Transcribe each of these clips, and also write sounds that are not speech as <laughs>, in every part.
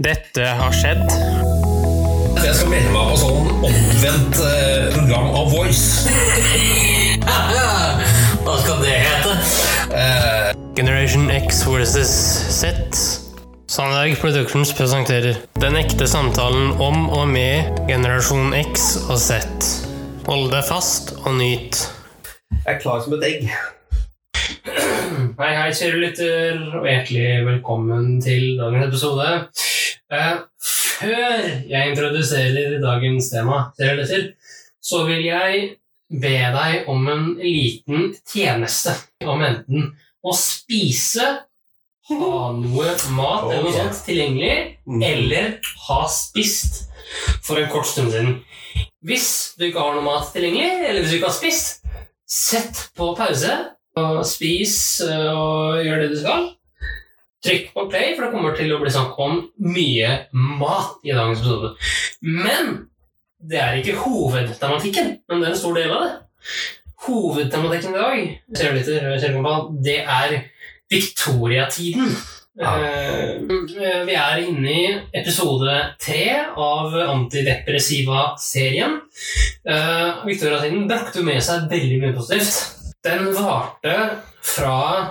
Dette har skjedd. Jeg skal melde meg på sånn omvendt eh, program av Voice. <laughs> Hva skal det hete? Generation X versus Z. Sandberg Productions presenterer Den ekte samtalen om og med generasjon X og Z. Hold deg fast og nyt. Jeg er klar som et egg. Hei, hei, kjære lytter, og hjertelig velkommen til dagens episode. Eh, før jeg introduserer dagens tema, så vil jeg be deg om en liten tjeneste. Om enten å spise, ha noe mat eller noe sånt tilgjengelig, eller ha spist for en kort stund siden. Hvis du ikke har noe mat tilgjengelig, eller hvis du ikke har spist, sett på pause og spis eh, og gjør det du skal. Trykk på play, for det kommer til å bli snakk om mye mat i dagens episode. Men det er ikke hovedtematikken, men det er en stor del av det. Hovedtematikken i dag det er Victoria-tiden. Ja. Eh, vi er inne i episode tre av antidepressiva-serien. Uh, Victoria-tiden brakte med seg veldig mye positivt. Den varte fra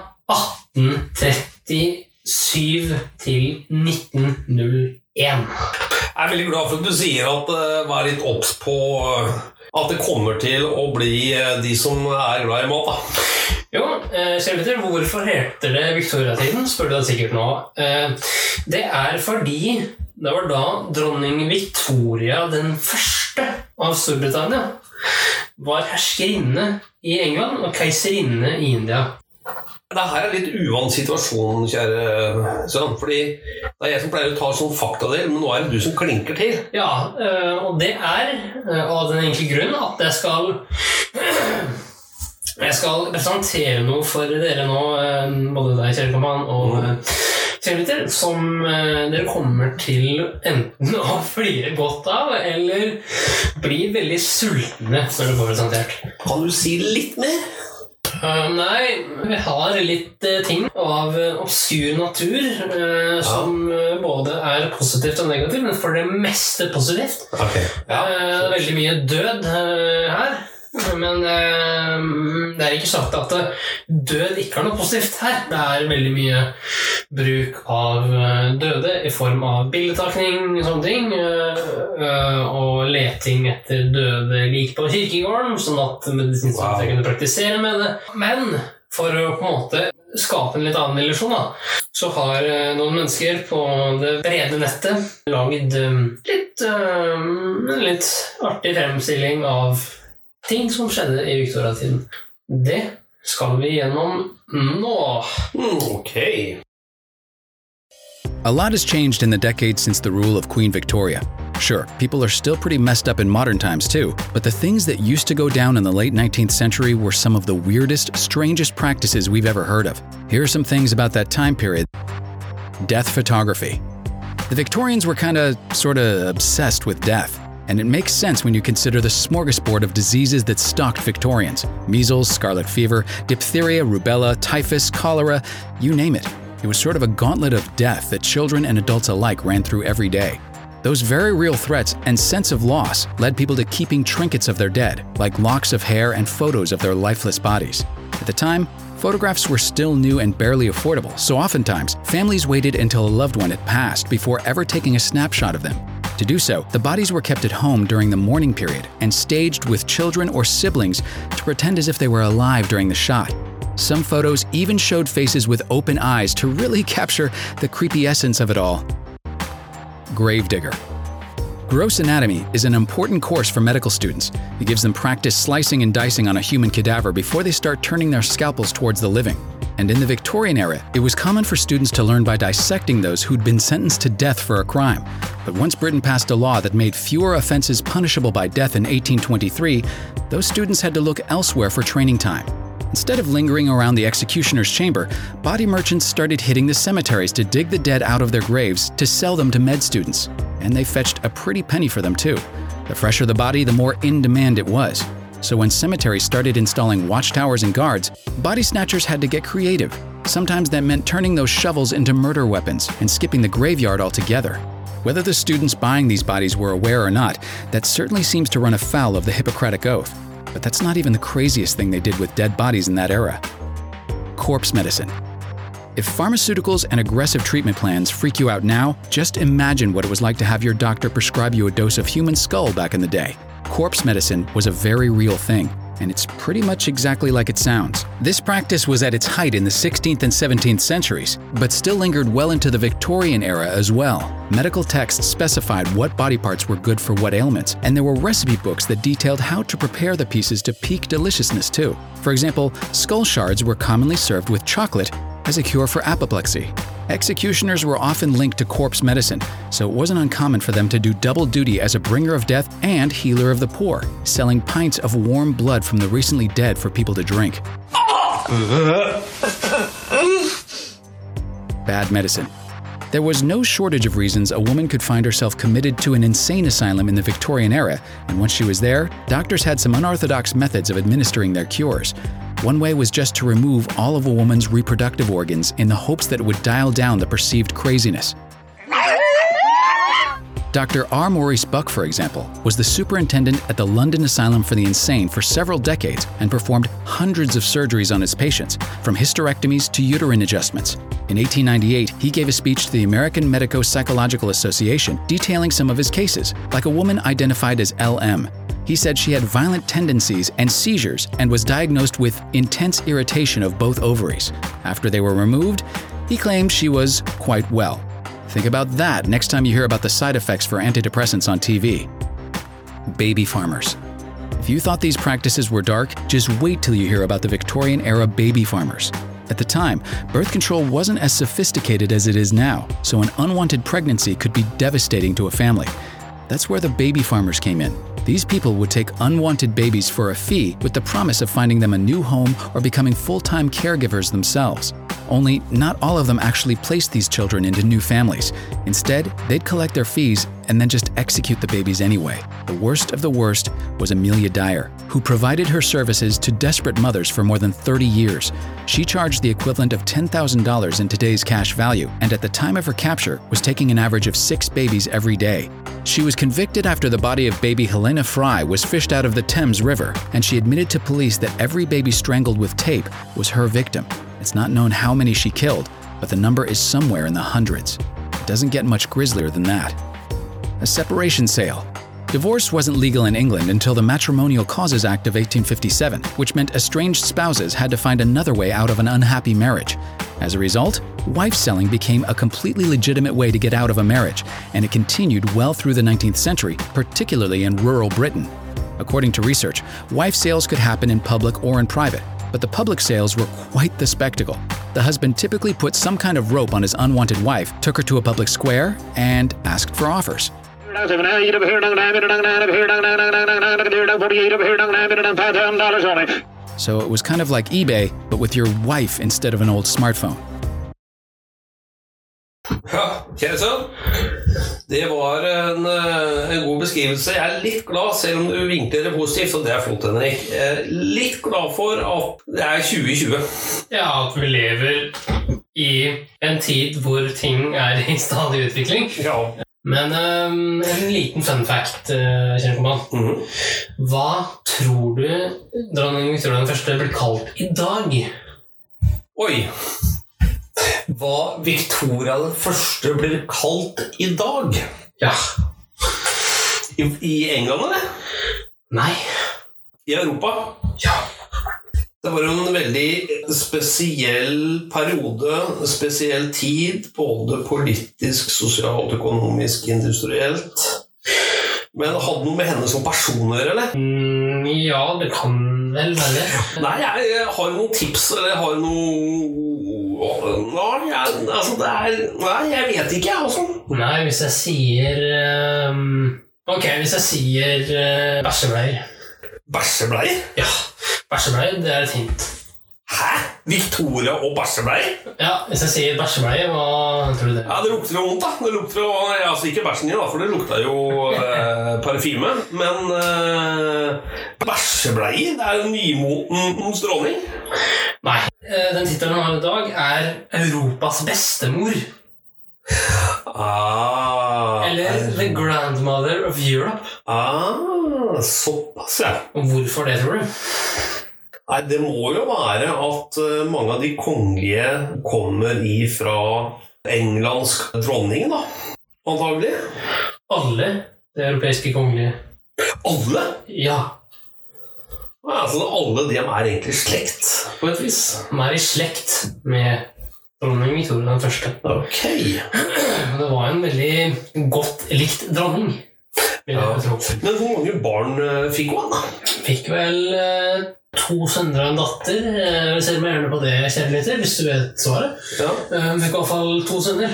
1837 til 1901. Jeg er veldig glad for at du sier at uh, vær litt obs på eh, at det kommer til å bli eh, de som er glad i mat. da. Jo, eh, hvorfor heter det Victoria-tiden, spør du deg sikkert nå. Eh, det er fordi det var da dronning Victoria den første av Storbritannia var herskerinne i England og keiserinne i India. Det her er litt uvant situasjon, kjære sønn. Fordi det er jeg som pleier å ta sånn faktadel, men nå er det du som klinker til. Ja, eh, og det er eh, av den enkle grunn at jeg skal <clears throat> Jeg skal presentere noe for dere nå, eh, både deg, kjære kompan, og kjærligheter kjære som eh, dere kommer til enten å <laughs> flire godt av, eller bli veldig sultne når det får presentert. Kan du si litt mer? Eh, nei, vi har litt eh, ting av eh, obskur natur eh, som både er positivt og negativt, men for det meste positivt. Okay. Ja. Veldig mye død her. Men eh, det er ikke sagt at eh, død ikke har noe positivt her. Det er veldig mye bruk av eh, døde i form av bildetakning og sånne ting. eh, og leting etter døde lik på kirkegården, sånn at medisinstudenter Wow. kunne praktisere med det. Men for å på en måte skape en litt annen illusjon, da, så har noen mennesker på det brede nettet lagd litt, litt artig fremstilling av ting som skjedde i Victoria-tiden. Det skal vi gjennom nå. Mm, ok. A lot has changed in the decades since the rule of Queen Victoria. Sure, people are still pretty messed up in modern times too, but the things that used to go down in the late 19th century were some of the weirdest, strangest practices we've ever heard of. Here are some things about that time period death photography. The Victorians were kinda, sorta obsessed with death. And it makes sense when you consider the smorgasbord of diseases that stalked Victorians measles, scarlet fever, diphtheria, rubella, typhus, cholera, you name it. It was sort of a gauntlet of death that children and adults alike ran through every day. Those very real threats and sense of loss led people to keeping trinkets of their dead, like locks of hair and photos of their lifeless bodies. At the time, photographs were still new and barely affordable, so oftentimes, families waited until a loved one had passed before ever taking a snapshot of them. To do so, the bodies were kept at home during the mourning period and staged with children or siblings to pretend as if they were alive during the shot. Some photos even showed faces with open eyes to really <laughs> capture the creepy essence of it all. Gravedigger. Gross anatomy is an important course for medical students. It gives them practice slicing and dicing on a human cadaver before they start turning their scalpels towards the living. And in the Victorian era, it was common for students to learn by dissecting those who'd been sentenced to death for a crime. But once Britain passed a law that made fewer offenses punishable by death in 1823, those students had to look elsewhere for training time. Instead of lingering around the executioner's chamber, body merchants started hitting the cemeteries to dig the dead out of their graves to sell them to med students. And they fetched a pretty penny for them, too. The fresher the body, the more in demand it was. So when cemeteries started installing watchtowers and guards, body snatchers had to get creative. Sometimes that meant turning those shovels into murder weapons and skipping the graveyard altogether. Whether the students buying these bodies were aware or not, that certainly seems to run afoul of the Hippocratic Oath. But that's not even the craziest thing they did with dead bodies in that era. Corpse medicine. If pharmaceuticals and aggressive treatment plans freak you out now, just imagine what it was like to have your doctor prescribe you a dose of human skull back in the day. Corpse medicine was a very real thing, and it's pretty much exactly like it sounds. This practice was at its height in the 16th and 17th centuries, but still lingered well into the Victorian era as well. Medical texts specified what body parts were good for what ailments, and there were recipe books that detailed how to prepare the pieces to peak deliciousness too. For example, skull shards were commonly served with chocolate as a cure for apoplexy. Executioners were often linked to corpse medicine, so it wasn't uncommon for them to do double duty as a bringer of death and healer of the poor, selling pints of warm blood from the recently dead for people to drink. Bad medicine. There was no shortage of reasons a woman could find herself committed to an insane asylum in the Victorian era, and once she was there, doctors had some unorthodox methods of administering their cures. One way was just to remove all of a woman's reproductive organs in the hopes that it would dial down the perceived craziness. Dr. R. Maurice Bucke, for example, was the superintendent at the London Asylum for the Insane for several decades and performed hundreds of surgeries on his patients, from hysterectomies to uterine adjustments. In 1898, he gave a speech to the American Medico Psychological Association detailing some of his cases, like a woman identified as LM. He said she had violent tendencies and seizures and was diagnosed with intense irritation of both ovaries. After they were removed, he claimed she was quite well. Think about that next time you hear about the side effects for antidepressants on TV. Baby farmers. If you thought these practices were dark, just wait till you hear about the Victorian era baby farmers. At the time, birth control wasn't as sophisticated as it is now, so an unwanted pregnancy could be devastating to a family. That's where the baby farmers came in. These people would take unwanted babies for a fee with the promise of finding them a new home or becoming full time caregivers themselves. Only, not all of them actually placed these children into new families. Instead, they'd collect their fees and then just execute the babies anyway. The worst of the worst was Amelia Dyer, who provided her services to desperate mothers for more than 30 years. She charged the equivalent of $10,000 in today's cash value, and at the time of her capture was taking an average of six babies every day. She was convicted after the body of baby Helena Fry was fished out of the Thames River, and she admitted to police that every baby strangled with tape was her victim. It's not known how many she killed, but the number is somewhere in the hundreds. It doesn't get much grislier than that. A separation sale. Divorce wasn't legal in England until the Matrimonial Causes Act of 1857, which meant estranged spouses had to find another way out of an unhappy marriage. As a result, wife selling became a completely legitimate way to get out of a marriage, and it continued well through the 19th century, particularly in rural Britain. According to research, wife sales could happen in public or in private, but the public sales were quite the spectacle. The husband typically put some kind of rope on his unwanted wife, took her to a public square, and asked for offers. So it was kind of like eBay, but with your wife instead of an old smartphone. Ja, kjære. Det var en, eh, en god beskrivelse. Jeg er litt glad, selv om du vinkler det positivt, og det er flott, Henrik. Jeg er litt glad for at det er 2020. Ja, at vi lever i en tid hvor ting er i stadig utvikling. Ja. Men um, en liten fun fact, uh, Kjellkoman. Mhm. Hva tror du dronning Victoria den første blir kalt i dag? Oi. Hva Victoria den første blir kalt i dag? Ja. I, i England, eller? Nei. I Europa? Ja. Det var en veldig spesiell periode, spesiell tid, både politisk, sosialt, økonomisk, industrielt. Men det hadde noe med henne som person å gjøre, eller? Mm, ja, det kan vel være. Nei, jeg, jeg har noen tips, eller jeg har noe Nei, jeg, altså det er Nei, jeg vet ikke, jeg, altså. Nei, hvis jeg sier um... Ok, hvis jeg sier uh, bæsjebleier. Bæsjebleier? Ja, bæsjebleier, det er et hint. Hæ? Victoria og bæsjebleie? Ja, Hvis jeg sier bæsjebleie, hva tror du det er? Ja, det lukter jo vondt, da. Det lukter jo, altså Ikke bæsjen din, da, for det lukta jo eh, <laughs> parfyme. Men eh, bæsjebleie det er jo nymoten stråling. Nei. eh, Den tittelen han har i dag, er 'Europas bestemor'. Ah. Eller the grandmother of Europe. Ah, såpass, ja. Og hvorfor det, tror du? Nei, det må jo være at eh, mange av de kongelige kommer ifra Engelsk dronning, da. Antagelig. Alle de europeiske kongelige. Alle! Ja, Ja, altså, alle dem er egentlig slekt, på et vis. de er i slekt med dronning Victoria den første. Okay. Det var en veldig godt likt dronning. Ja. Men hvor mange barn eh, fikk hun, da? Fikk vel eh, to sønner og en datter. Eh, Jeg ser meg gjerne på det, kjærligheter, hvis du vet svaret. Ja. Eh, fikk i hvert fall to sønner.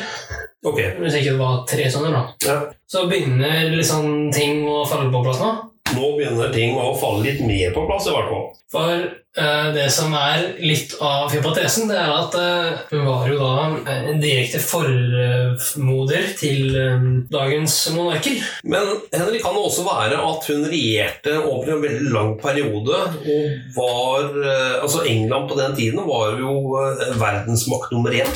Okay. Hvis ikke det var tre sønner, da. Ja. Så begynner liksom ting å falle på plass nå. Nå begynner ting å falle litt mer på plass, i hvert fall. For eh, det som er litt av hypotesen, det er at eh, hun var jo da en direkte formoder til eh, dagens monarker. Men Henrik, kan det også være at hun regjerte over en veldig lang periode, og var eh, Altså, England på den tiden var jo eh, verdensmakt nummer én.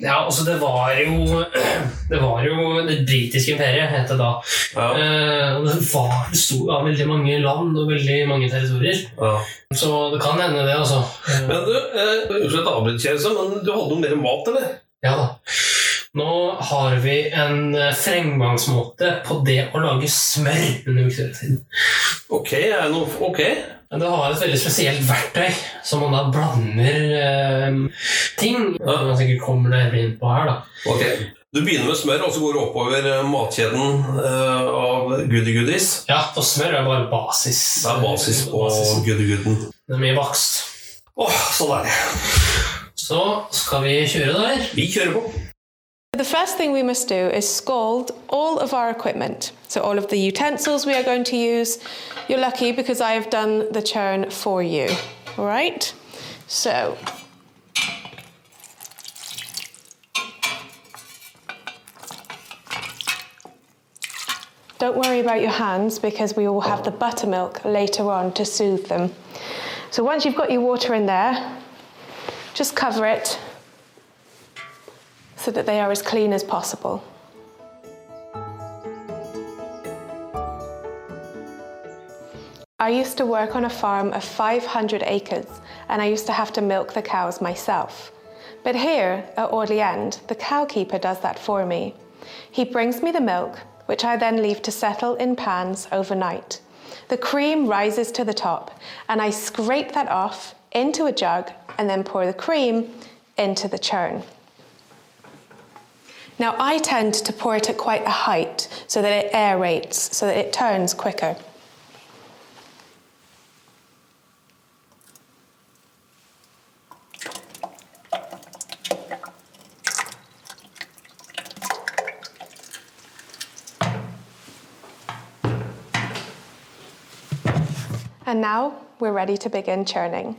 Ja, altså det var jo <clears throat> Det var jo det britiske imperiet, het det da. Ja. Eh, og det var besto av veldig mange land og veldig mange territorier. Ja. Så det kan hende, det, altså. Men du, eh, jeg avbryter, men du hadde noe mer mat, eller? Ja da. Nå har vi en eh, fremgangsmåte på det å lage smør under viktoriatiden. Ok, er det noe Ok. Men det har et veldig spesielt verktøy som man da blander eh, ting. Man sikkert kommer nærmere inn på her, da. Okay. Du begynner med smør, og så går du oppover eh, matkjeden eh, av goody-goodies. Ja, og smør er bare basis. Det er basis på goody-gooden. Det er mye bakst. Åh, sånn er det. Så skal vi kjøre, der. Vi kjører på. The first thing we must do is scald all of our equipment. So, all of the utensils we are going to use. You're lucky because I have done the churn for you. All right? So, don't worry about your hands because we will have the buttermilk later on to soothe them. So, once you've got your water in there, just cover it so that they are as clean as possible. I used to work on a farm of 500 acres and I used to have to milk the cows myself. But here at Audley End, the cowkeeper does that for me. He brings me the milk, which I then leave to settle in pans overnight. The cream rises to the top, and I scrape that off into a jug and then pour the cream into the churn. Now, I tend to pour it at quite a height so that it aerates, so that it turns quicker. And now we're ready to begin churning.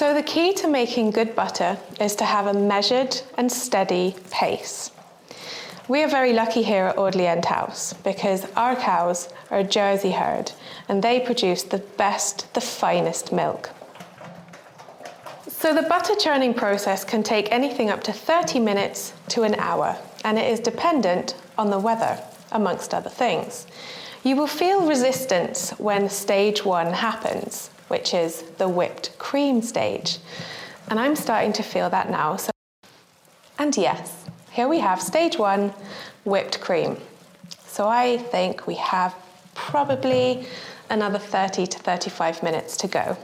So, the key to making good butter is to have a measured and steady pace. We are very lucky here at Audley End House because our cows are a Jersey herd and they produce the best, the finest milk. So, the butter churning process can take anything up to 30 minutes to an hour and it is dependent on the weather, amongst other things. You will feel resistance when stage one happens, which is the whipped cream stage. And I'm starting to feel that now. So, and yes, here we have stage one, whipped cream. So I think we have probably another 30 to 35 minutes to go.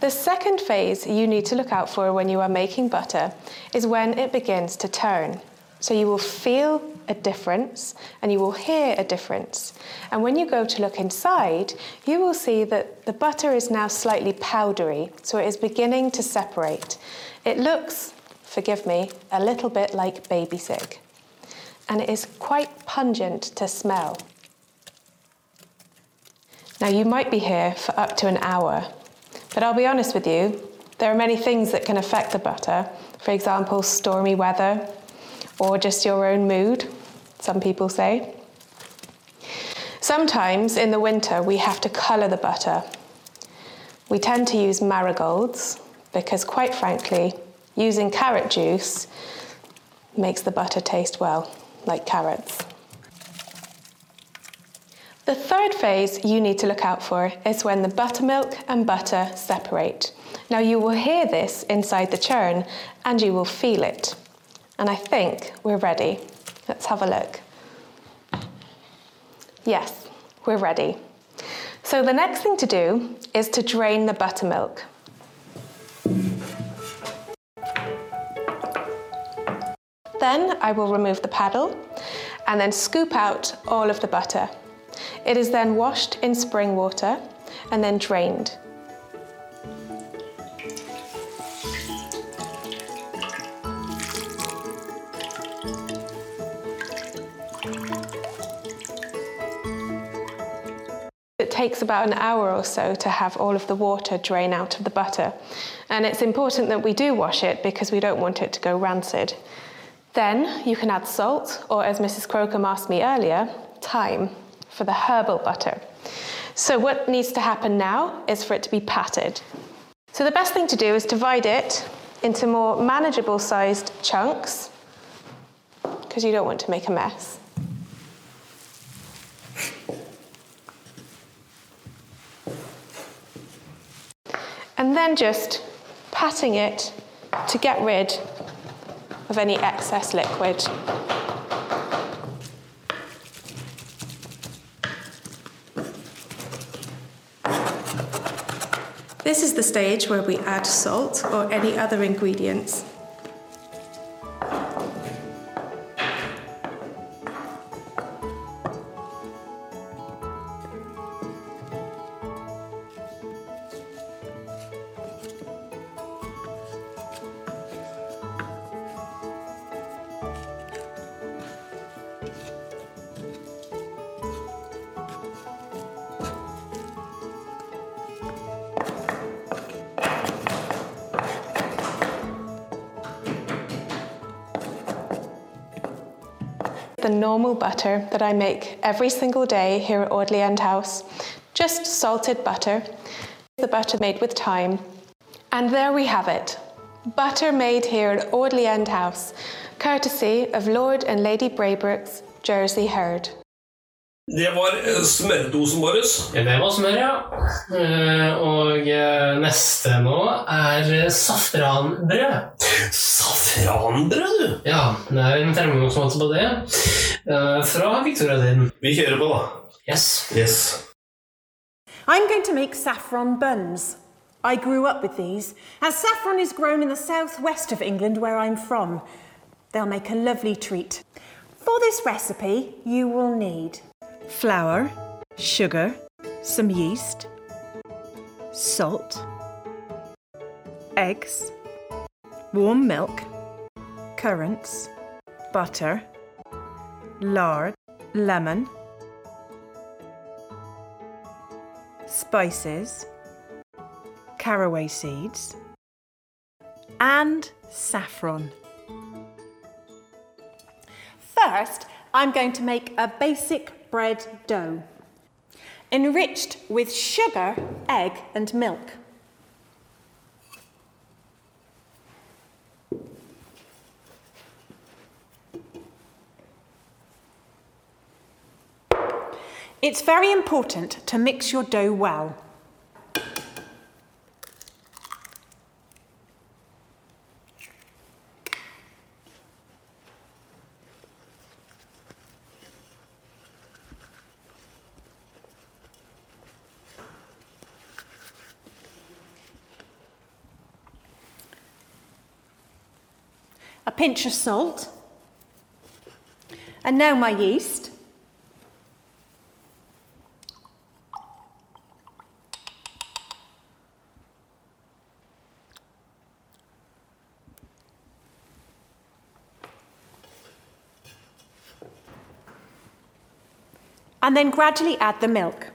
The second phase you need to look out for when you are making butter is when it begins to turn. So you will feel a difference and you will hear a difference. And when you go to look inside, you will see that the butter is now slightly powdery, so it is beginning to separate. It looks, forgive me, a little bit like baby sig. And it is quite pungent to smell. Now, you might be here for up to an hour, but I'll be honest with you, there are many things that can affect the butter. For example, stormy weather, or just your own mood, some people say. Sometimes in the winter we have to colour the butter. We tend to use marigolds because, quite frankly, using carrot juice makes the butter taste well, like carrots. The third phase you need to look out for is when the buttermilk and butter separate. Now, you will hear this inside the churn and you will feel it. And I think we're ready. Let's have a look. Yes, we're ready. So, the next thing to do is to drain the buttermilk. Then I will remove the paddle and then scoop out all of the butter. It is then washed in spring water and then drained. Takes about an hour or so to have all of the water drain out of the butter. And it's important that we do wash it because we don't want it to go rancid. Then you can add salt, or as Mrs. Crocombe asked me earlier, thyme for the herbal butter. So, what needs to happen now is for it to be patted. So, the best thing to do is divide it into more manageable sized chunks because you don't want to make a mess. And then just patting it to get rid of any excess liquid. This is the stage where we add salt or any other ingredients. The normal butter that I make every single day here at Audley End House, just salted butter, the butter made with thyme. And there we have it butter made here at Audley End House, courtesy of Lord and Lady Braybrooke's Jersey herd. Det var eh, smørdosen vår. Ja, Det var smør, ja. Eh, Og eh, neste nå er safranbrød. Safranbrød, du! Ja, det er en fremgangsmåte på det. eh, Fra Victoria-tiden. Vi kjører på, da. Yes. Yes. I'm going to make saffron buns. I grew up with these, as saffron is grown in the southwest of England where I'm from. They'll make a lovely treat. For this recipe, you will need flour, sugar, some yeast, salt, eggs, warm milk, currants, butter, lard, lemon, spices, caraway seeds, and saffron. First, I'm going to make a basic bread dough, enriched with sugar, egg, and milk. It's very important to mix your dough well. Pinch of salt. And now my yeast. And then gradually add the milk.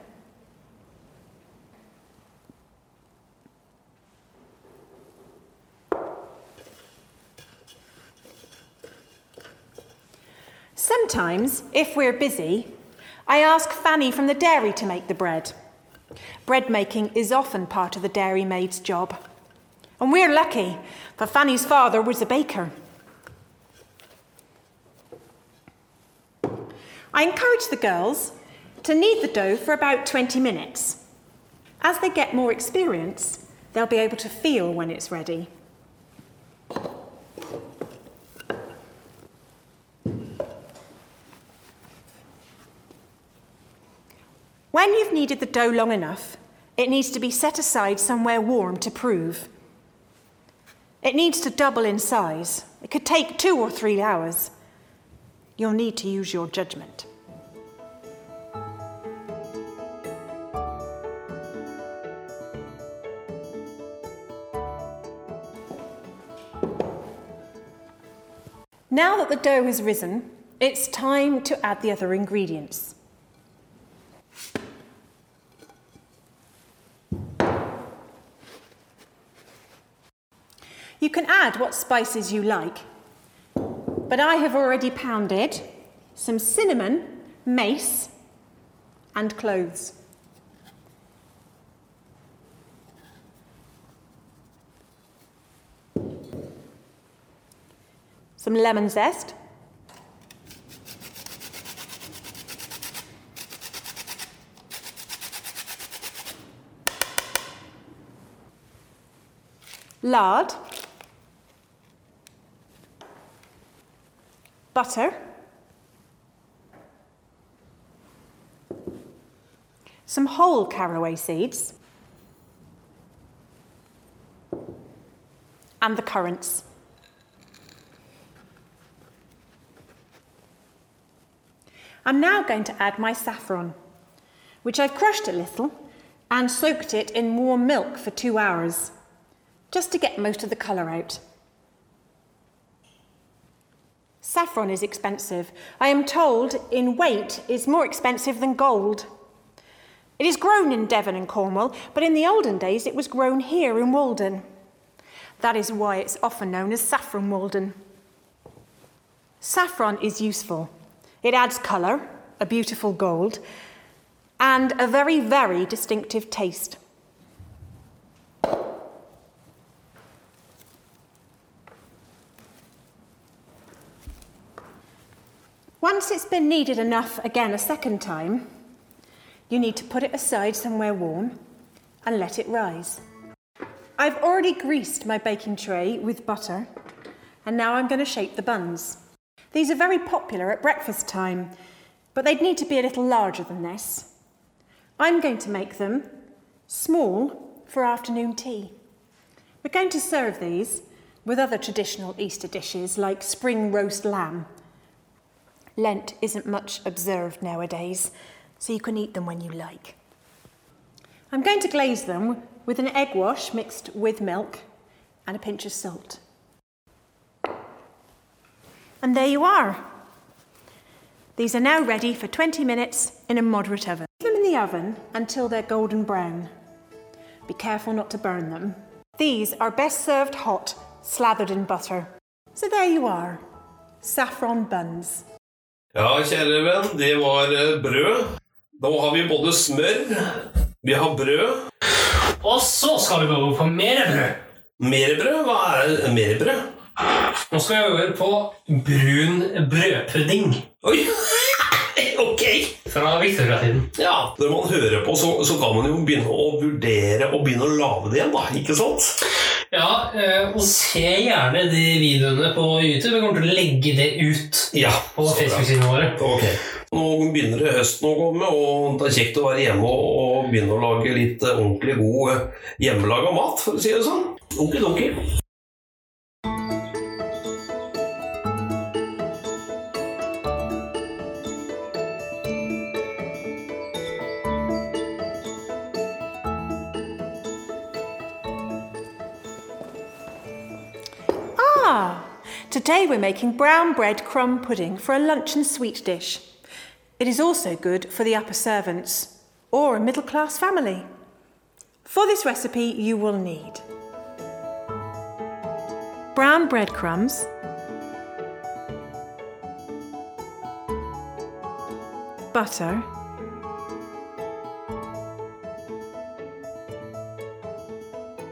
Sometimes, if we're busy, I ask Fanny from the dairy to make the bread. Bread making is often part of the dairy maid's job. And we're lucky, for Fanny's father was a baker. I encourage the girls to knead the dough for about 20 minutes. As they get more experience, they'll be able to feel when it's ready. When you've kneaded the dough long enough, it needs to be set aside somewhere warm to prove. It needs to double in size. It could take two or three hours. You'll need to use your judgment. Now that the dough has risen, it's time to add the other ingredients. You can add what spices you like, but I have already pounded some cinnamon, mace, and cloves. Some lemon zest. Lard. Butter, some whole caraway seeds, and the currants. I'm now going to add my saffron, which I've crushed a little and soaked it in warm milk for two hours, just to get most of the colour out. Saffron is expensive. I am told in weight is more expensive than gold. It is grown in Devon and Cornwall, but in the olden days it was grown here in Walden. That is why it's often known as saffron Walden. Saffron is useful. It adds colour, a beautiful gold, and a very, very distinctive taste. Once it's been kneaded enough again a second time, you need to put it aside somewhere warm and let it rise. I've already greased my baking tray with butter and now I'm going to shape the buns. These are very popular at breakfast time, but they'd need to be a little larger than this. I'm going to make them small for afternoon tea. We're going to serve these with other traditional Easter dishes like spring roast lamb Lent isn't much observed nowadays, so you can eat them when you like. I'm going to glaze them with an egg wash mixed with milk and a pinch of salt. And there you are. These are now ready for 20 minutes in a moderate oven. Leave them in the oven until they're golden brown. Be careful not to burn them. These are best served hot, slathered in butter. So there you are, saffron buns. Ja, kjære venn, det var eh, brød. Nå har vi både smør, vi har brød Og så skal vi gå over på mer brød. Mer brød? Hva er mer brød? Nå skal vi over på brun brødpudding. Oi! Ok! Fra Victoria-tiden. Ja, Når man hører på, så, så, kan man jo begynne å vurdere og begynne å lage det igjen, da. Ikke sant? Ja, eh, og se gjerne de videoene på YouTube. Vi kommer til å legge det ut ja, på Facebook-sidene våre. Okay. Nå begynner det høsten å komme, og det er kjekt å være hjemme og begynne å lage litt ordentlig god eh, hjemmelaga mat, for å si det sånn. Okidoki. Today we're making brown bread crumb pudding for a luncheon sweet dish. It is also good for the upper servants or a middle class family. For this recipe, you will need brown bread crumbs, butter,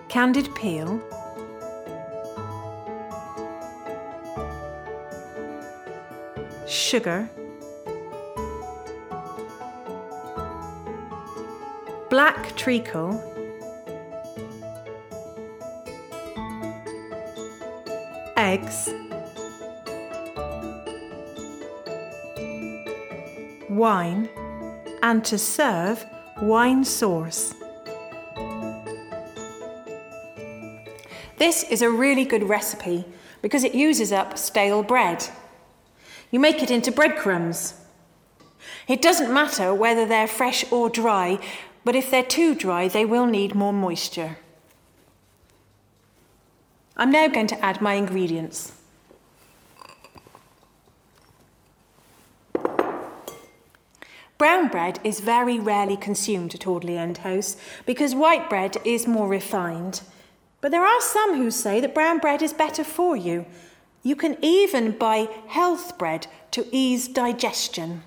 candied peel, sugar, black treacle, eggs, wine, and to serve, wine sauce. This is a really good recipe because it uses up stale bread. You make it into breadcrumbs. It doesn't matter whether they're fresh or dry, but if they're too dry, they will need more moisture. I'm now going to add my ingredients. Brown bread is very rarely consumed at Audley End House because white bread is more refined. But there are some who say that brown bread is better for you. You can even buy health bread to ease digestion.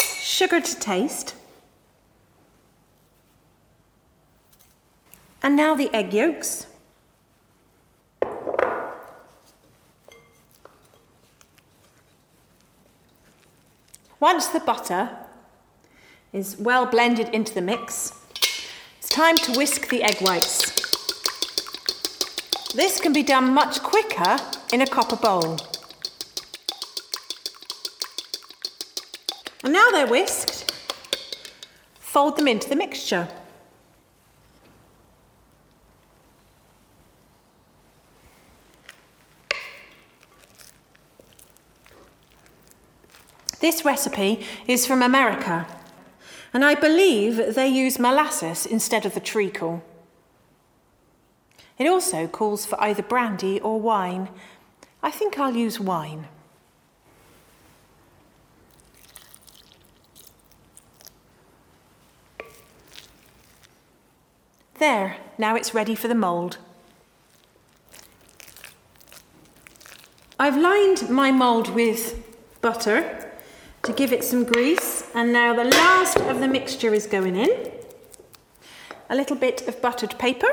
Sugar to taste. And now the egg yolks. Once the butter is well blended into the mix, it's time to whisk the egg whites. This can be done much quicker in a copper bowl. And now they're whisked, fold them into the mixture. This recipe is from America, and I believe they use molasses instead of the treacle. It also calls for either brandy or wine. I think I'll use wine. There, now it's ready for the mould. I've lined my mould with butter to give it some grease. And now the last of the mixture is going in. A little bit of buttered paper.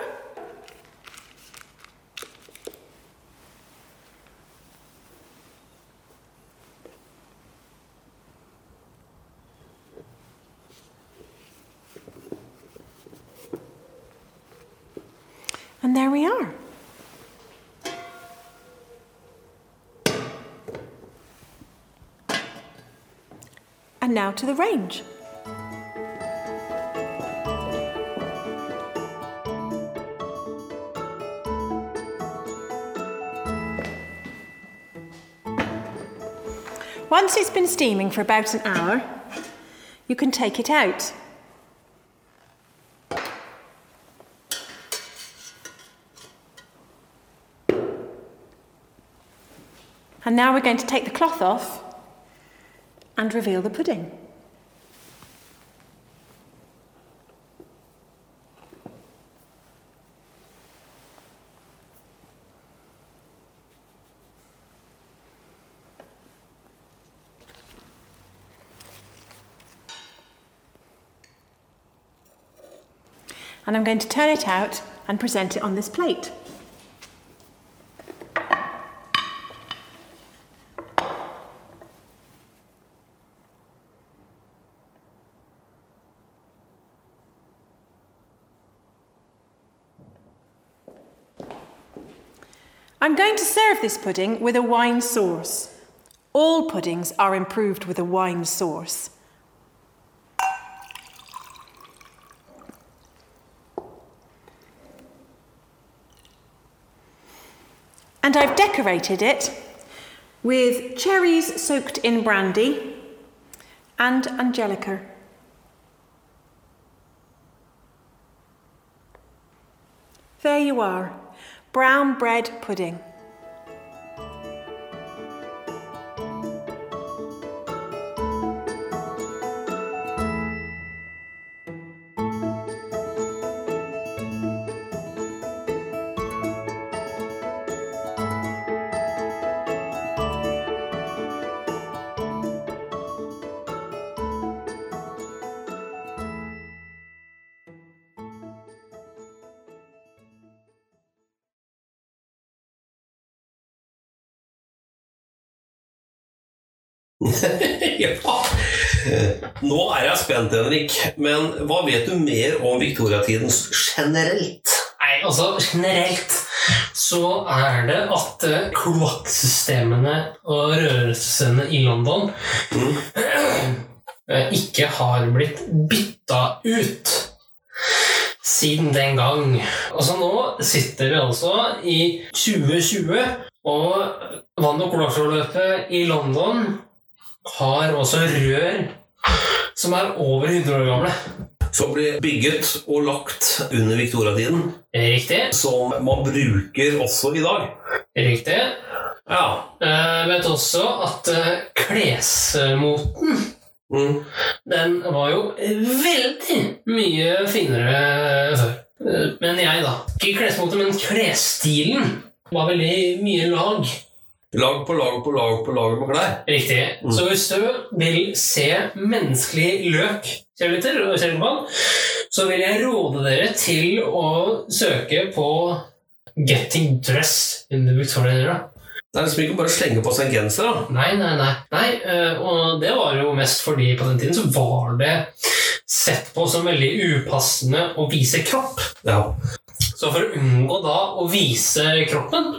And there we are. Now to the range. Once it's been steaming for about an hour, you can take it out. And now we're going to take the cloth off and reveal the pudding. And I'm going to turn it out and present it on this plate. I'm going to serve this pudding with a wine sauce. All puddings are improved with a wine sauce. And I've decorated it with cherries soaked in brandy and angelica. There you are brown bread pudding. <laughs> ja. Nå er jeg spent, Henrik. Men hva vet du mer om viktoriatiden generelt? Nei, altså generelt så er det at eh, kloakksystemene og rørelsene i London mm. <clears throat> ikke har blitt bytta ut siden den gang. Altså nå sitter vi altså i 2020, og vann- og kloakkløpet i London har også rør som er over 100 år gamle. Som blir bygget og lagt under viktoriatiden. Riktig. Som man bruker også i dag. Riktig. Ja. Jeg vet også at eh, klesmoten Mm. Den var jo veldig mye finere før. Eh, Men jeg, da. Ikke klesmoten, men klesstilen var veldig mye lag. Lag på lag på lag på lag med klær. Riktig. Så hvis du vil se menneskelig løk, så vil jeg råde dere til å søke på 'Getting Dress in the Victoria Era'. Det er liksom ikke bare å slenge på seg en genser. da. Nei, nei, nei. nei eh, og det var jo mest fordi på den tiden så var det sett på som veldig upassende å vise kropp. Ja. Så for å unngå da å vise kroppen,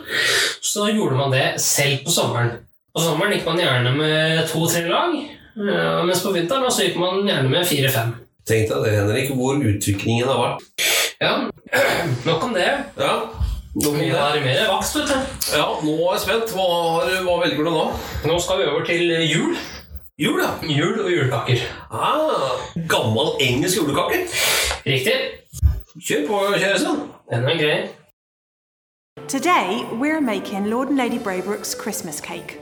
så gjorde man det selv på sommeren. På sommeren gikk man gjerne med to-tre lag, eh, mens på vinteren så gikk man gjerne med fire-fem. Tenk deg det, Henrik, hvor utviklingen har vært. Ja, <clears throat> nok om det. Ja, Vi har mer vaks, vet du. ja, nå er jeg spent. Hva, har, hva velger du nå? Nå skal vi over til jul. Jul, ja. Jul og julekaker. Ah, gammel engelsk julekake. Riktig. Kjør på, kjæresten. Den er grei. Today, we're making Lord and Lady Braybrooke's Christmas cake.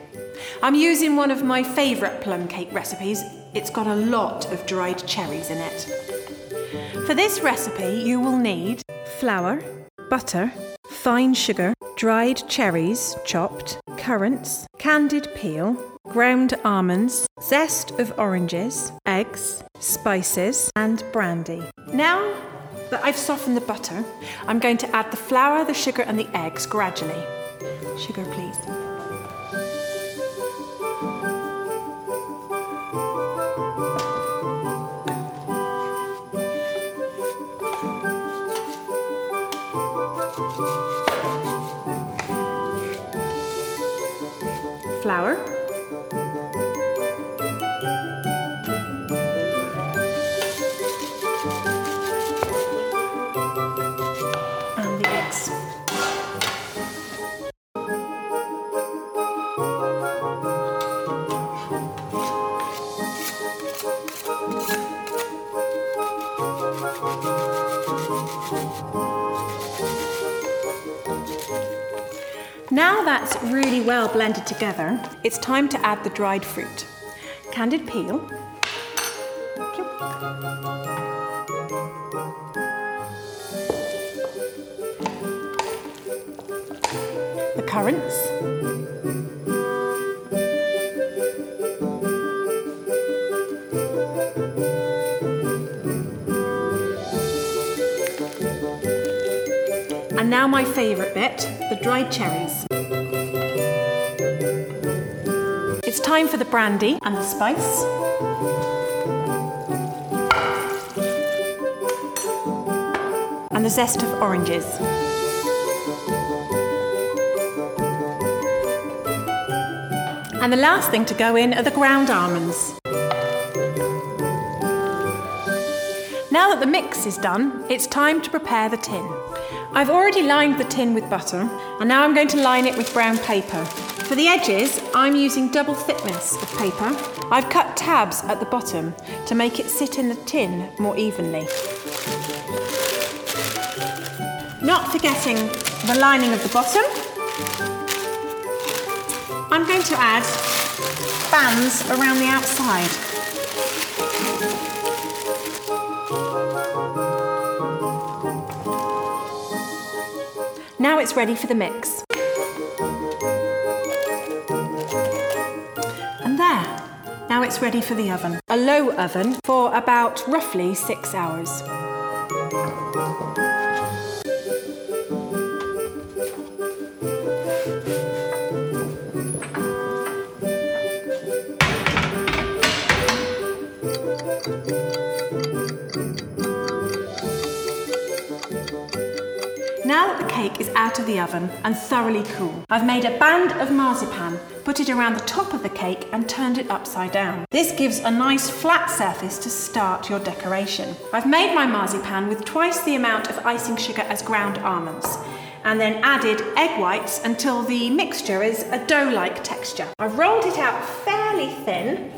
I'm using one of my favourite plum cake recipes. It's got a lot of dried cherries in it. For this recipe, you will need flour, butter, fine sugar, dried cherries chopped, currants, candied peel, ground almonds, zest of oranges, eggs, spices, and brandy. Now that I've softened the butter, I'm going to add the flour, the sugar, and the eggs gradually. Sugar, please. Flour. That's really well blended together, it's time to add the dried fruit. Candied peel. The currants. And now my favourite bit, the dried cherries. Time for the brandy and the spice. And the zest of oranges. And the last thing to go in are the ground almonds. Now that the mix is done, it's time to prepare the tin. I've already lined the tin with butter, and now I'm going to line it with brown paper. For the edges, I'm using double thickness of paper. I've cut tabs at the bottom to make it sit in the tin more evenly. Not forgetting the lining of the bottom, I'm going to add bands around the outside. Now it's ready for the mix. Ready for the oven. A low oven for about roughly six hours. Out of the oven and thoroughly cool. I've made a band of marzipan, put it around the top of the cake and turned it upside down. This gives a nice flat surface to start your decoration. I've made my marzipan with twice the amount of icing sugar as ground almonds and then added egg whites until the mixture is a dough-like texture. I've rolled it out fairly thin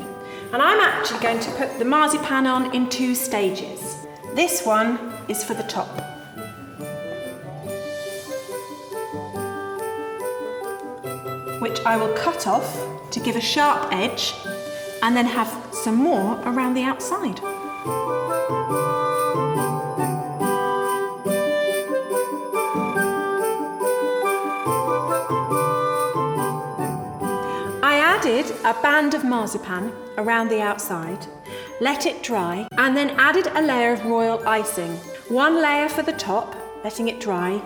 and I'm actually going to put the marzipan on in two stages. This one is for the top. Which I will cut off to give a sharp edge and then have some more around the outside. I added a band of marzipan around the outside, let it dry, and then added a layer of royal icing. One layer for the top, letting it dry,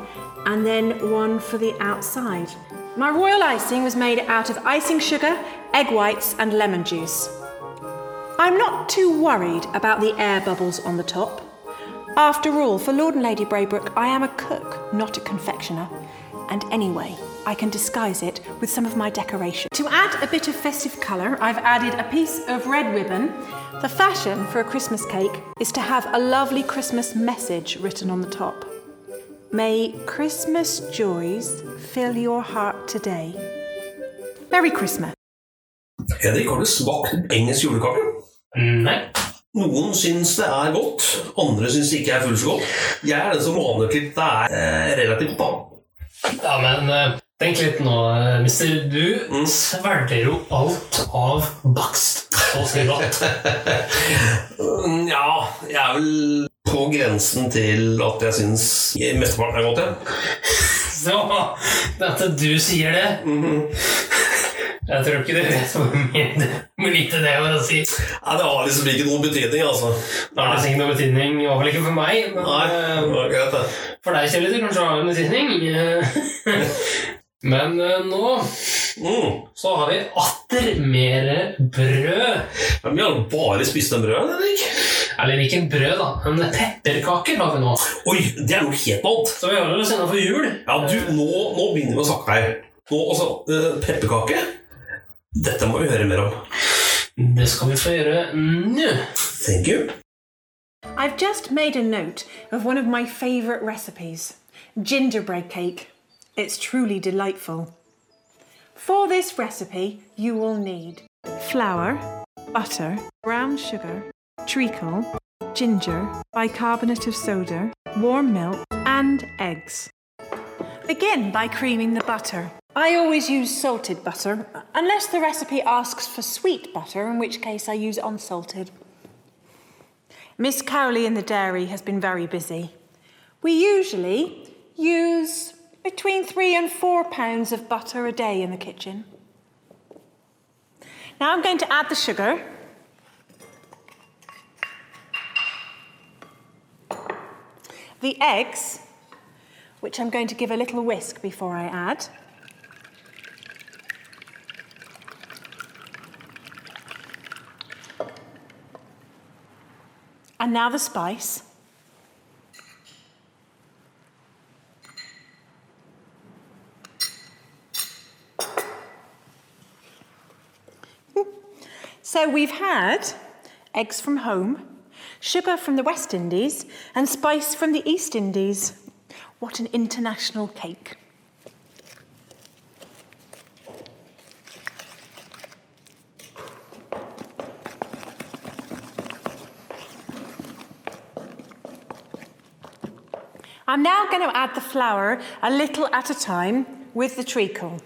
and then one for the outside. My royal icing was made out of icing sugar, egg whites, and lemon juice. I'm not too worried about the air bubbles on the top. After all, for Lord and Lady Braybrooke, I am a cook, not a confectioner. And anyway, I can disguise it with some of my decoration. To add a bit of festive colour, I've added a piece of red ribbon. The fashion for a Christmas cake is to have a lovely Christmas message written on the top. May Christmas joys fill your heart today. Merry Christmas. Henrik, har du smakt engelsk julekake? Nei. Noen syns det er godt, andre syns det ikke er fullt så godt. Jeg er den som aner til det er eh, relativt da. Ja, men eh, tenk litt nå, eh, mister. Du svelger jo alt av bakst og skriver Mm, Ja, jeg er vel på grensen til at jeg syns mesteparten er godt, jeg. <laughs> Så at du sier det Jeg tror ikke du vet hvor mye lite det var å si. Nei, Det har liksom ikke noen betydning, altså. Det har liksom ikke noen betydning, i hvert fall ikke for meg. Men Nei, det eh, var greit, det. for deg, Kjell, kanskje har en betydning. <laughs> Men eh, nå Mm. så har vi atter mer brød. Men vi har bare spist en brød, Henrik. Eller ikke en brød, da, men pepperkaker har vi nå. Oi, det er noe helt annet. Så vi holder oss innafor jul. Ja, du, nå, nå begynner vi å snakke her. Nå, altså, eh, pepperkake Dette må vi høre mer om. Det skal vi få gjøre nå. Thank you. I've just made a note of one of my favourite recipes gingerbread cake. It's truly delightful. For this recipe, you will need flour, butter, brown sugar, treacle, ginger, bicarbonate of soda, warm milk, and eggs. Begin by creaming the butter. I always use salted butter, unless the recipe asks for sweet butter, in which case I use unsalted. Miss Cowley in the dairy has been very busy. We usually use between three and four pounds of butter a day in the kitchen. Now I'm going to add the sugar. The eggs, which I'm going to give a little whisk before I add. And now the spice. So we've had eggs from home, sugar from the West Indies, and spice from the East Indies. What an international cake. I'm now going to add the flour a little at a time with the treacle.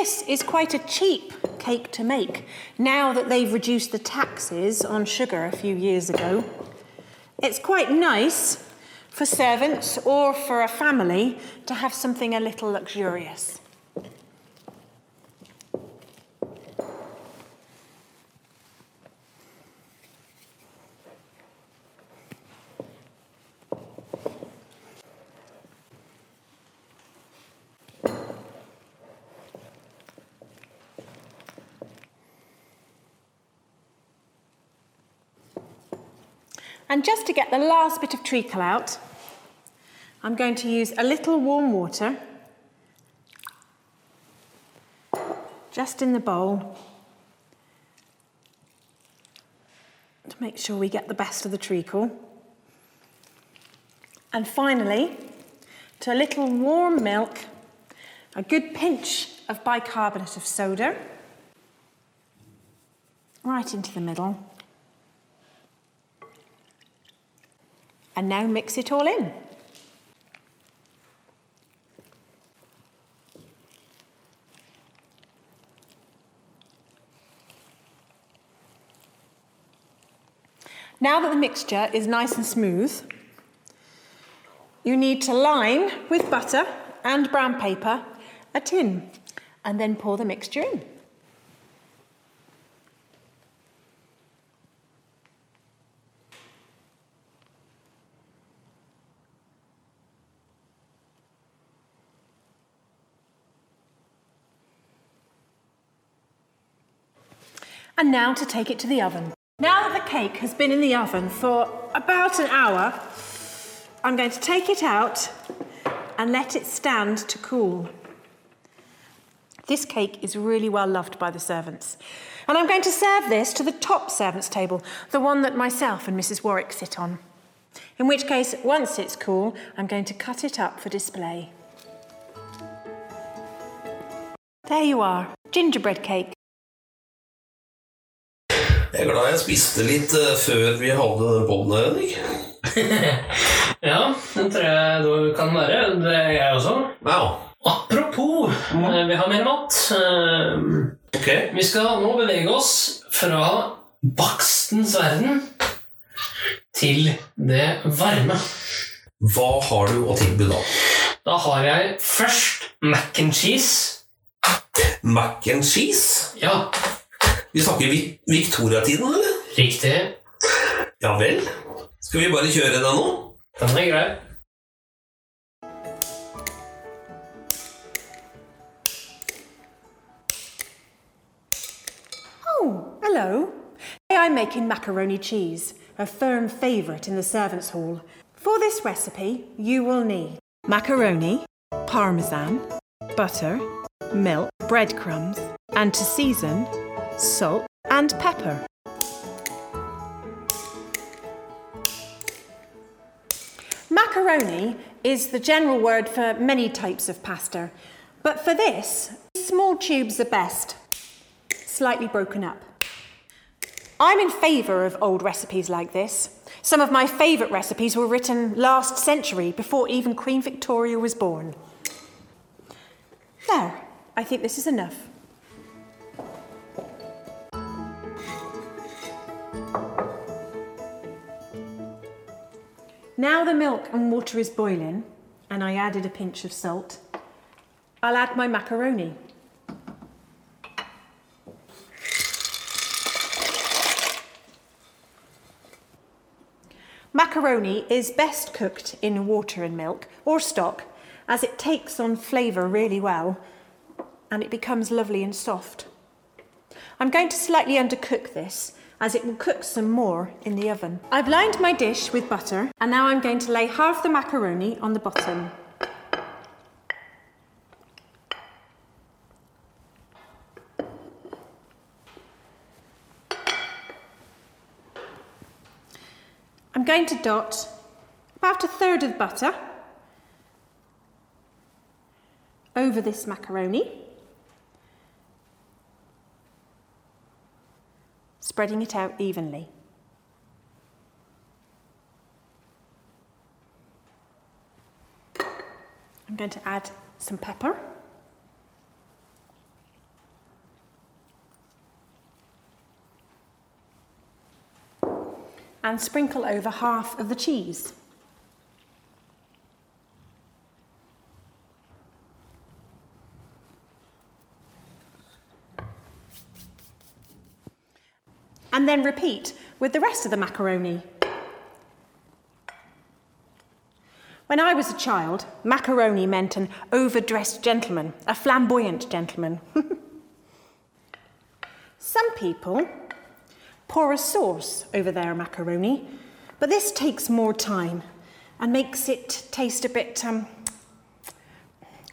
This is quite a cheap cake to make now that they've reduced the taxes on sugar a few years ago. It's quite nice for servants or for a family to have something a little luxurious. And just to get the last bit of treacle out, I'm going to use a little warm water just in the bowl to make sure we get the best of the treacle. And finally, to a little warm milk, a good pinch of bicarbonate of soda, right into the middle. And now mix it all in. Now that the mixture is nice and smooth, you need to line with butter and brown paper a tin and then pour the mixture in. And now to take it to the oven. Now that the cake has been in the oven for about an hour, I'm going to take it out and let it stand to cool. This cake is really well loved by the servants. And I'm going to serve this to the top servants' table, the one that myself and Mrs. Warwick sit on. In which case, once it's cool, I'm going to cut it up for display. There you are, gingerbread cake. Jeg er glad jeg spiste litt eh, før vi hadde den poden her, Henrik. <laughs> Ja, det tror jeg du kan være. Det er jeg også. Ja, Apropos, mm. vi har mer mat. Okay. Vi skal nå bevege oss fra bakstens verden til det varme. Hva har du å tilby da? Da har jeg først mac and cheese. Mac and cheese? Ja, Vi snakker Vi- Victoria-tiden, eller? riktig. Ja vel. Skal vi bare kjøre den nå? Den er grei. Oh, hello. Today I'm making macaroni cheese, a firm favourite in the servants' hall. For this recipe, you will need macaroni, parmesan, butter, milk, breadcrumbs, and to season, salt and pepper. Macaroni is the general word for many types of pasta, but for this, small tubes are best, slightly broken up. I'm in favour of old recipes like this. Some of my favourite recipes were written last century before even Queen Victoria was born. There, I think this is enough. Now the milk and water is boiling, and I added a pinch of salt, I'll add my macaroni. Macaroni is best cooked in water and milk or stock as it takes on flavour really well and it becomes lovely and soft. I'm going to slightly undercook this as it will cook some more in the oven. I've lined my dish with butter and now I'm going to lay half the macaroni on the bottom. I'm going to dot about a third of butter over this macaroni, spreading it out evenly. I'm going to add some pepper. and sprinkle over half of the cheese. And then repeat with the rest of the macaroni. When I was a child, macaroni meant an overdressed gentleman, a flamboyant gentleman. <laughs> Some people pour a sauce over their macaroni, but this takes more time and makes it taste a bit. Um,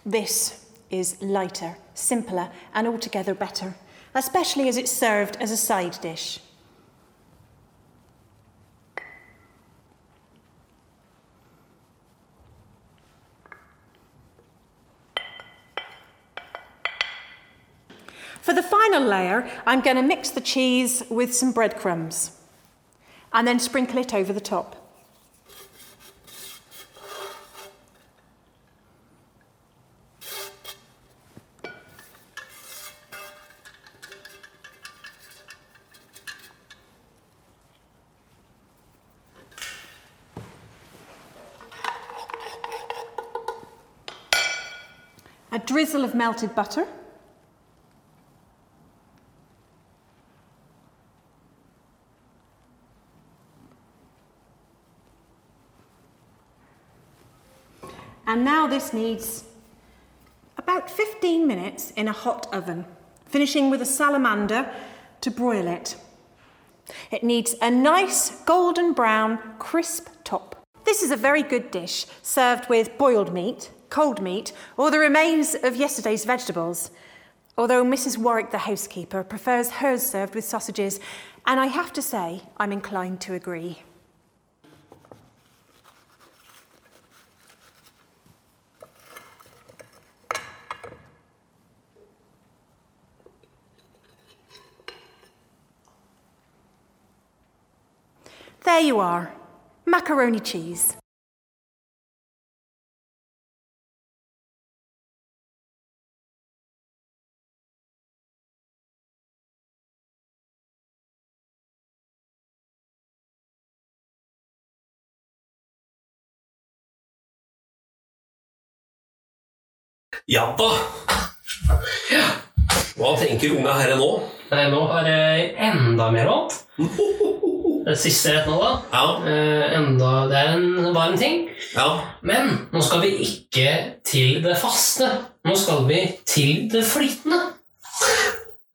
this is lighter, simpler, and altogether better, especially as it's served as a side dish. For the final layer, I'm going to mix the cheese with some breadcrumbs and then sprinkle it over the top. A drizzle of melted butter. And now this needs about 15 minutes in a hot oven, finishing with a salamander to broil it. It needs a nice golden brown, crisp top. This is a very good dish, served with boiled meat, cold meat, or the remains of yesterday's vegetables. Although Mrs. Warwick, the housekeeper, prefers hers served with sausages, and I have to say, I'm inclined to agree. There you are, macaroni cheese. Ja da! Hva tenker unga herre nå? Nei, nå har jeg enda mer mat. <laughs> Det siste rett nå, da. Ja. Eh, enda, det er en varm ting. ja. Men nå skal vi ikke til det faste. Nå skal vi til det flytende.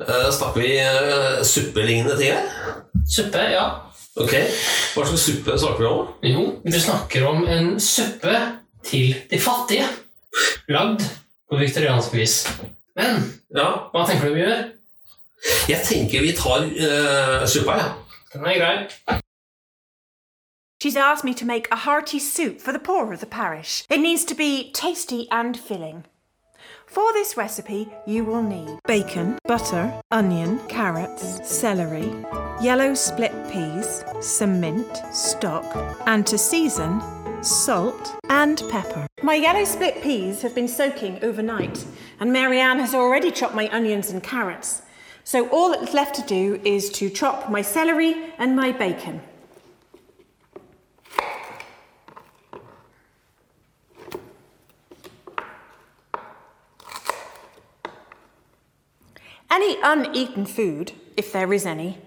Eh, snakker vi uh, suppelignende ting her? Suppe, ja. Ok. Hva slags suppe snakker vi om? Jo, vi snakker om en suppe til de fattige. Lagd på viktoriansk vis. Men Ja. hva tenker du vi gjør? Jeg tenker vi tar uh, suppa, jeg. Ja. Den er grei. She's asked me to make a hearty soup for the poor of the parish. It needs to be tasty and filling. For this recipe, you will need bacon, butter, onion, carrots, celery, yellow split peas, some mint, stock, and to season, salt and pepper. My yellow split peas have been soaking overnight, and Mary Marianne has already chopped my onions and carrots. So all that's left to do is to chop my celery and my bacon. Any uneaten food, if there is any,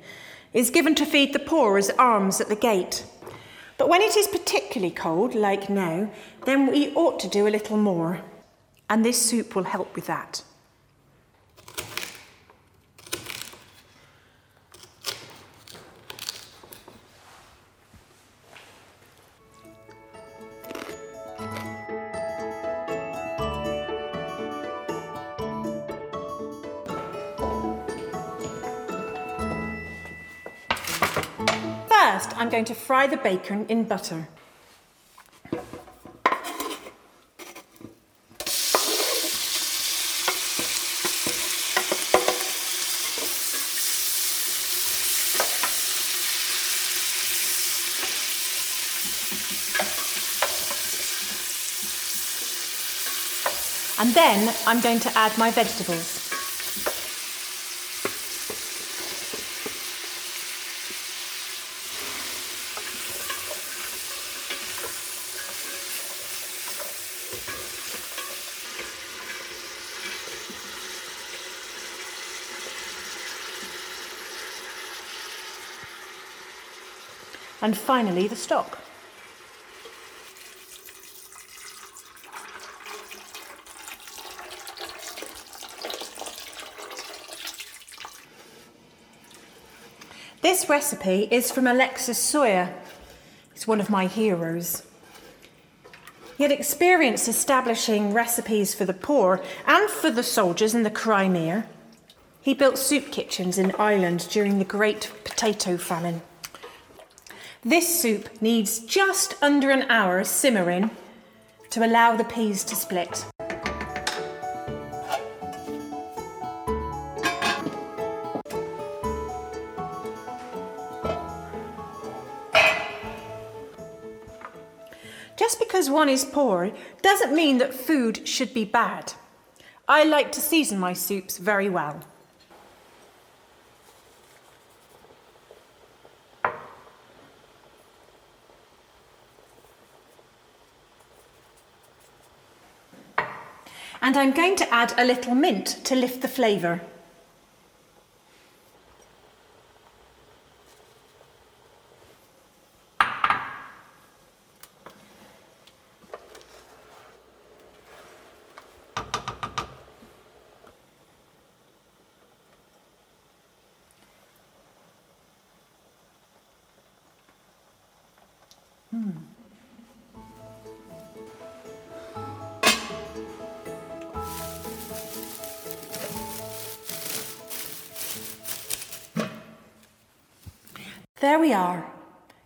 is given to feed the poor as alms at the gate. But when it is particularly cold, like now, then we ought to do a little more. And this soup will help with that. I'm going to fry the bacon in butter. And then I'm going to add my vegetables. And finally the stock. This recipe is from Alexis Soyer. He's one of my heroes. He had experience establishing recipes for the poor and for the soldiers in the Crimea. He built soup kitchens in Ireland during the Great Potato Famine. This soup needs just under an hour simmering to allow the peas to split. Just because one is poor doesn't mean that food should be bad. I like to season my soups very well. And I'm going to add a little mint to lift the flavour. Hmm. There we are.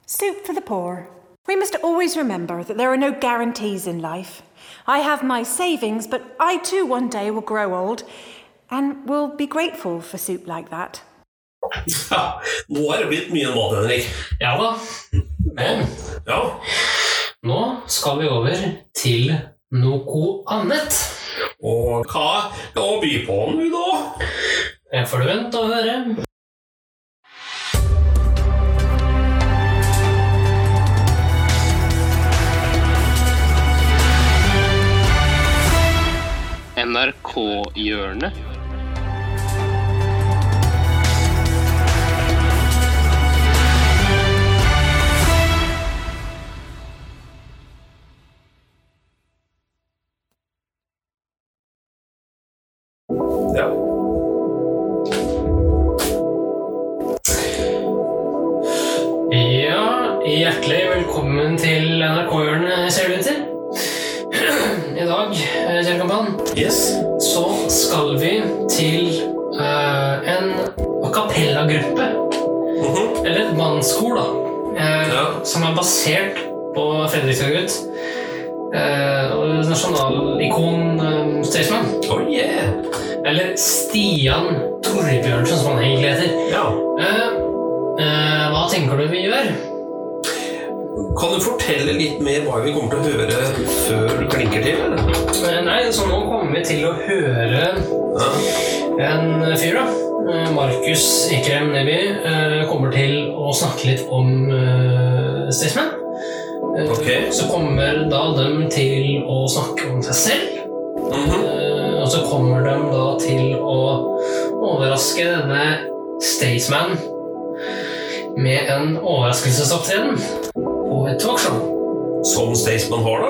Soup for the poor. We must always remember that there are no guarantees in life. I have my savings, but I too one day will grow old and will be grateful for soup like that. Ja, <laughs> nå er det blitt mye mat, Henrik. Ja da. Men Ja. nå skal vi over til noe annet. Og hva å by på nå, da? Jeg får du vente og høre. NRK-hjørnet. Ja. Ja, hjertelig velkommen til NRK-hjørnet, ser det ut til. Dag, eh, kjære kampan, Yes. så skal vi til uh, en a cappella-gruppe. Mhm. Eller et mannskor, da. Uh, Ja. Som er basert på Fredrikstad-gutt. Uh, nasjonalikon uh, Staysman. Oh yeah. Eller Stian Torbjørnsen, som han egentlig heter. Ja. Hva tenker du vi gjør? Kan du fortelle litt mer hva vi kommer til å høre før du klinker til? eller? Eh, nei, så nå kommer vi til å høre Ja. en fyr, da. Eh, Markus Ekrem Neby eh, kommer til å snakke litt om Staysman. Eh, Så kommer da dem til å snakke om seg selv. Mm -hmm. og så kommer de da til å overraske denne Staysman med en overraskelsesopptreden et talkshow. Som Staysman har, da?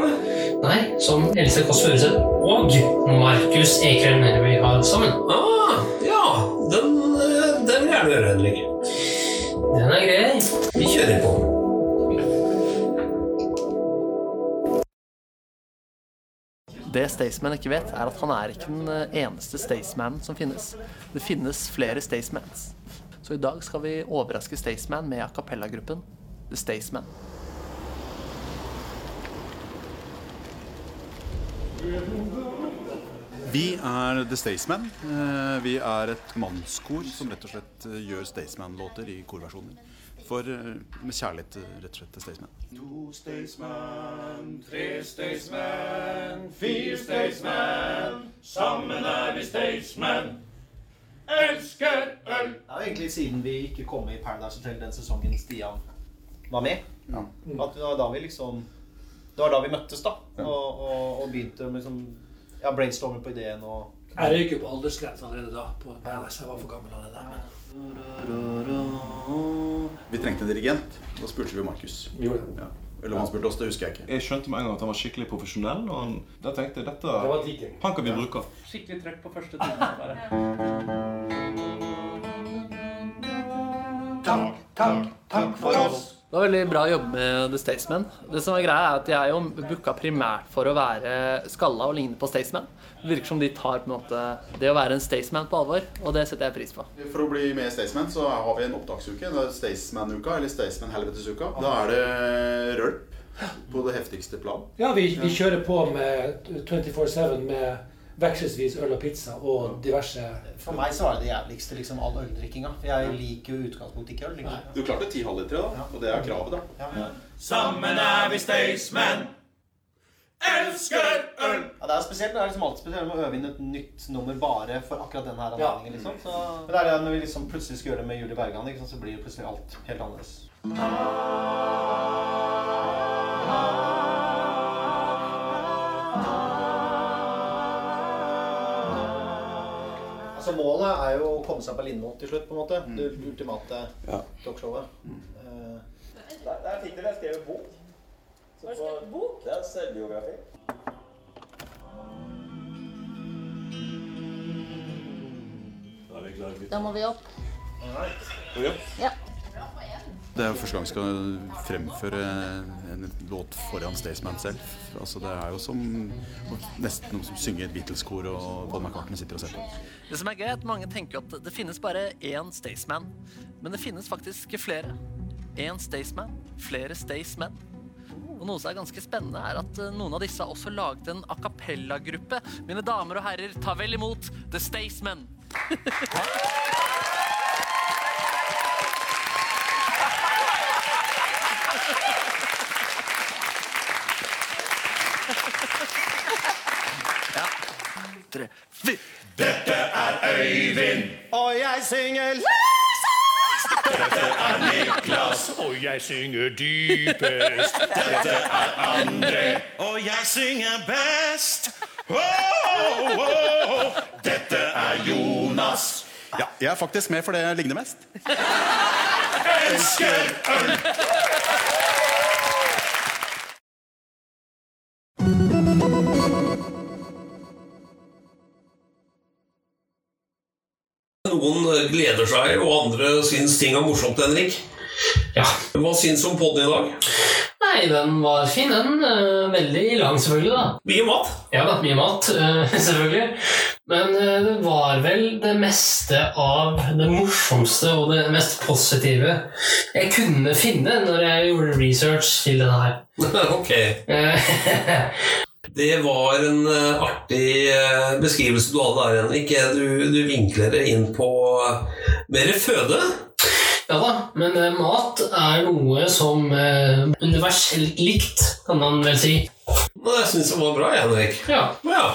Nei, som Else Kåss Furuseth og Markus Ekrem Nervi har sammen. Ah, ja. Den, eh, den vil jeg gjerne høre, Henrik. Den er grei. Vi kjører på. Det Staysman ikke vet, er at han er ikke den eh, eneste Staysmanen som finnes. Det finnes flere Staysmans. Så i dag skal vi overraske Staysman med a cappella-gruppen The Staysman. Vi er The Staysman. Eh, Vi er et mannskor som rett og slett eh, gjør Staysman-låter i korversjoner. For, eh, med kjærlighet rett og slett til Staysman. To Staysman, tre Staysman, fire Staysman. Sammen er vi Staysman. Elsker øl. Det er jo egentlig siden vi ikke kom med i Paradise Hotel den sesongen Stian var med. At det var da vi liksom Det var da vi møttes, da. Og, og, og begynte å liksom ja, brainstorme på ideen og Jeg røyker på aldersgrensa allerede da. på. Jeg var for gammel allerede. Men Vi trengte en dirigent. Da spurte vi Markus. Ja. Eller om han spurte oss, det husker jeg ikke. Jeg skjønte med en gang at han var skikkelig profesjonell, og han, da tenkte jeg dette Det var. Han kan vi bruke. Skikkelig trøkk på første time. Bare. Takk, takk, takk for oss. Det var veldig bra å jobbe med The Staysman. Det som er greia er at Jeg er jo booka primært for å være skalla og ligne på Staysman. Det virker som de tar på en måte det å være en Staysman på alvor, og det setter jeg pris på. For å bli med i Staysman så har vi en opptaksuke. Det er Staysman-uka, eller Staysman-helvetesuka. Da er det rølp på det heftigste plan. Ja, vi, vi kjører på med 24-7 med vekselvis øl og pizza og diverse For meg så var det det jævligste, liksom all øldrikkinga. Jeg liker jo i utgangspunktet ikke øl. Liksom. Du klarte ti halvlitere, da. Og det er kravet, da. Ja. Sammen er vi Staysman. Elsker øl! Ja, det er spesielt. Det er liksom alltid spesielt med å øve inn et nytt nummer bare for akkurat den her anledningen. Liksom. Så, men det er det når vi liksom plutselig skal gjøre det med Julie Bergan, liksom, så blir det plutselig alt helt annerledes. Altså Målet er jo å komme seg på Lindmo til slutt, på en måte. Det ultimate Ja. talkshowet. Eh, Der, der fikk dere skrevet bok. Så på, bok? Det er selvbiografi. Da er vi klare. Da må vi opp. Ja. Det er jo første gang vi skal fremføre en låt foran Staysman selv. Altså Det er jo som nesten noen som synger et Beatles-kor, og Paul McCartney sitter og ser på. Det som er gøy, er at mange tenker at det finnes bare én Staysman. Men det finnes faktisk flere. Én Staysman, flere Staysmen. Og noe som er ganske spennende, er at eh, noen av disse har også laget en a cappella-gruppe. Mine damer og herrer, ta vel imot The Staysmen. <laughs> ja. Tre, fire. Dette er Øyvind. Og jeg synger Dette er Niklas. Og jeg synger dypest. Dette er André. Og jeg synger best. Oh, oh, oh. Dette er Jonas. Ja, jeg er faktisk med for det jeg ligner mest. Elsker øl. Gleder seg, og andre syns ting er morsomt, Henrik. Ja. Hva syns du om podden i dag? Nei, den var fin, den. Eh, Veldig lang, selvfølgelig. da. Mye mat? Ja da, mye mat, eh, <laughs> selvfølgelig. Men eh, det var vel det meste av det morsomste og det mest positive jeg kunne finne når jeg gjorde research til denne her. <laughs> ok. <laughs> Eh, Det var en eh, artig eh, beskrivelse du hadde der, Henrik. Du, du vinkler det inn på eh, mer føde. Ja da, men eh, mat er noe som eh, universelt likt, kan man vel si. Men jeg syns det var bra, Henrik. Ja. ja.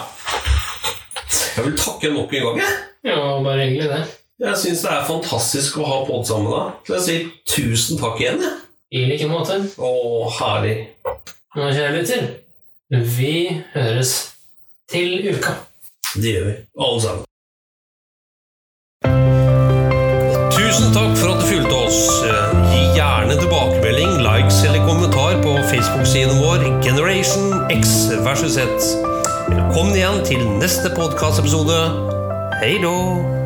Jeg vil takke nok en gang. jeg. Ja, bare hyggelig, det. Jeg syns det er fantastisk å ha podd sammen med deg. Så jeg sier tusen takk igjen. jeg. I like måte. Å, herlig. Nå, kjære lytter, vi høres til uka. Det gjør vi, alle sammen. Tusen takk for at du fulgte oss. Gi gjerne tilbakemelding, likes eller kommentar på Facebook-siden vår Generation X versus Z. Velkommen igjen til neste podkastepisode. Hei då!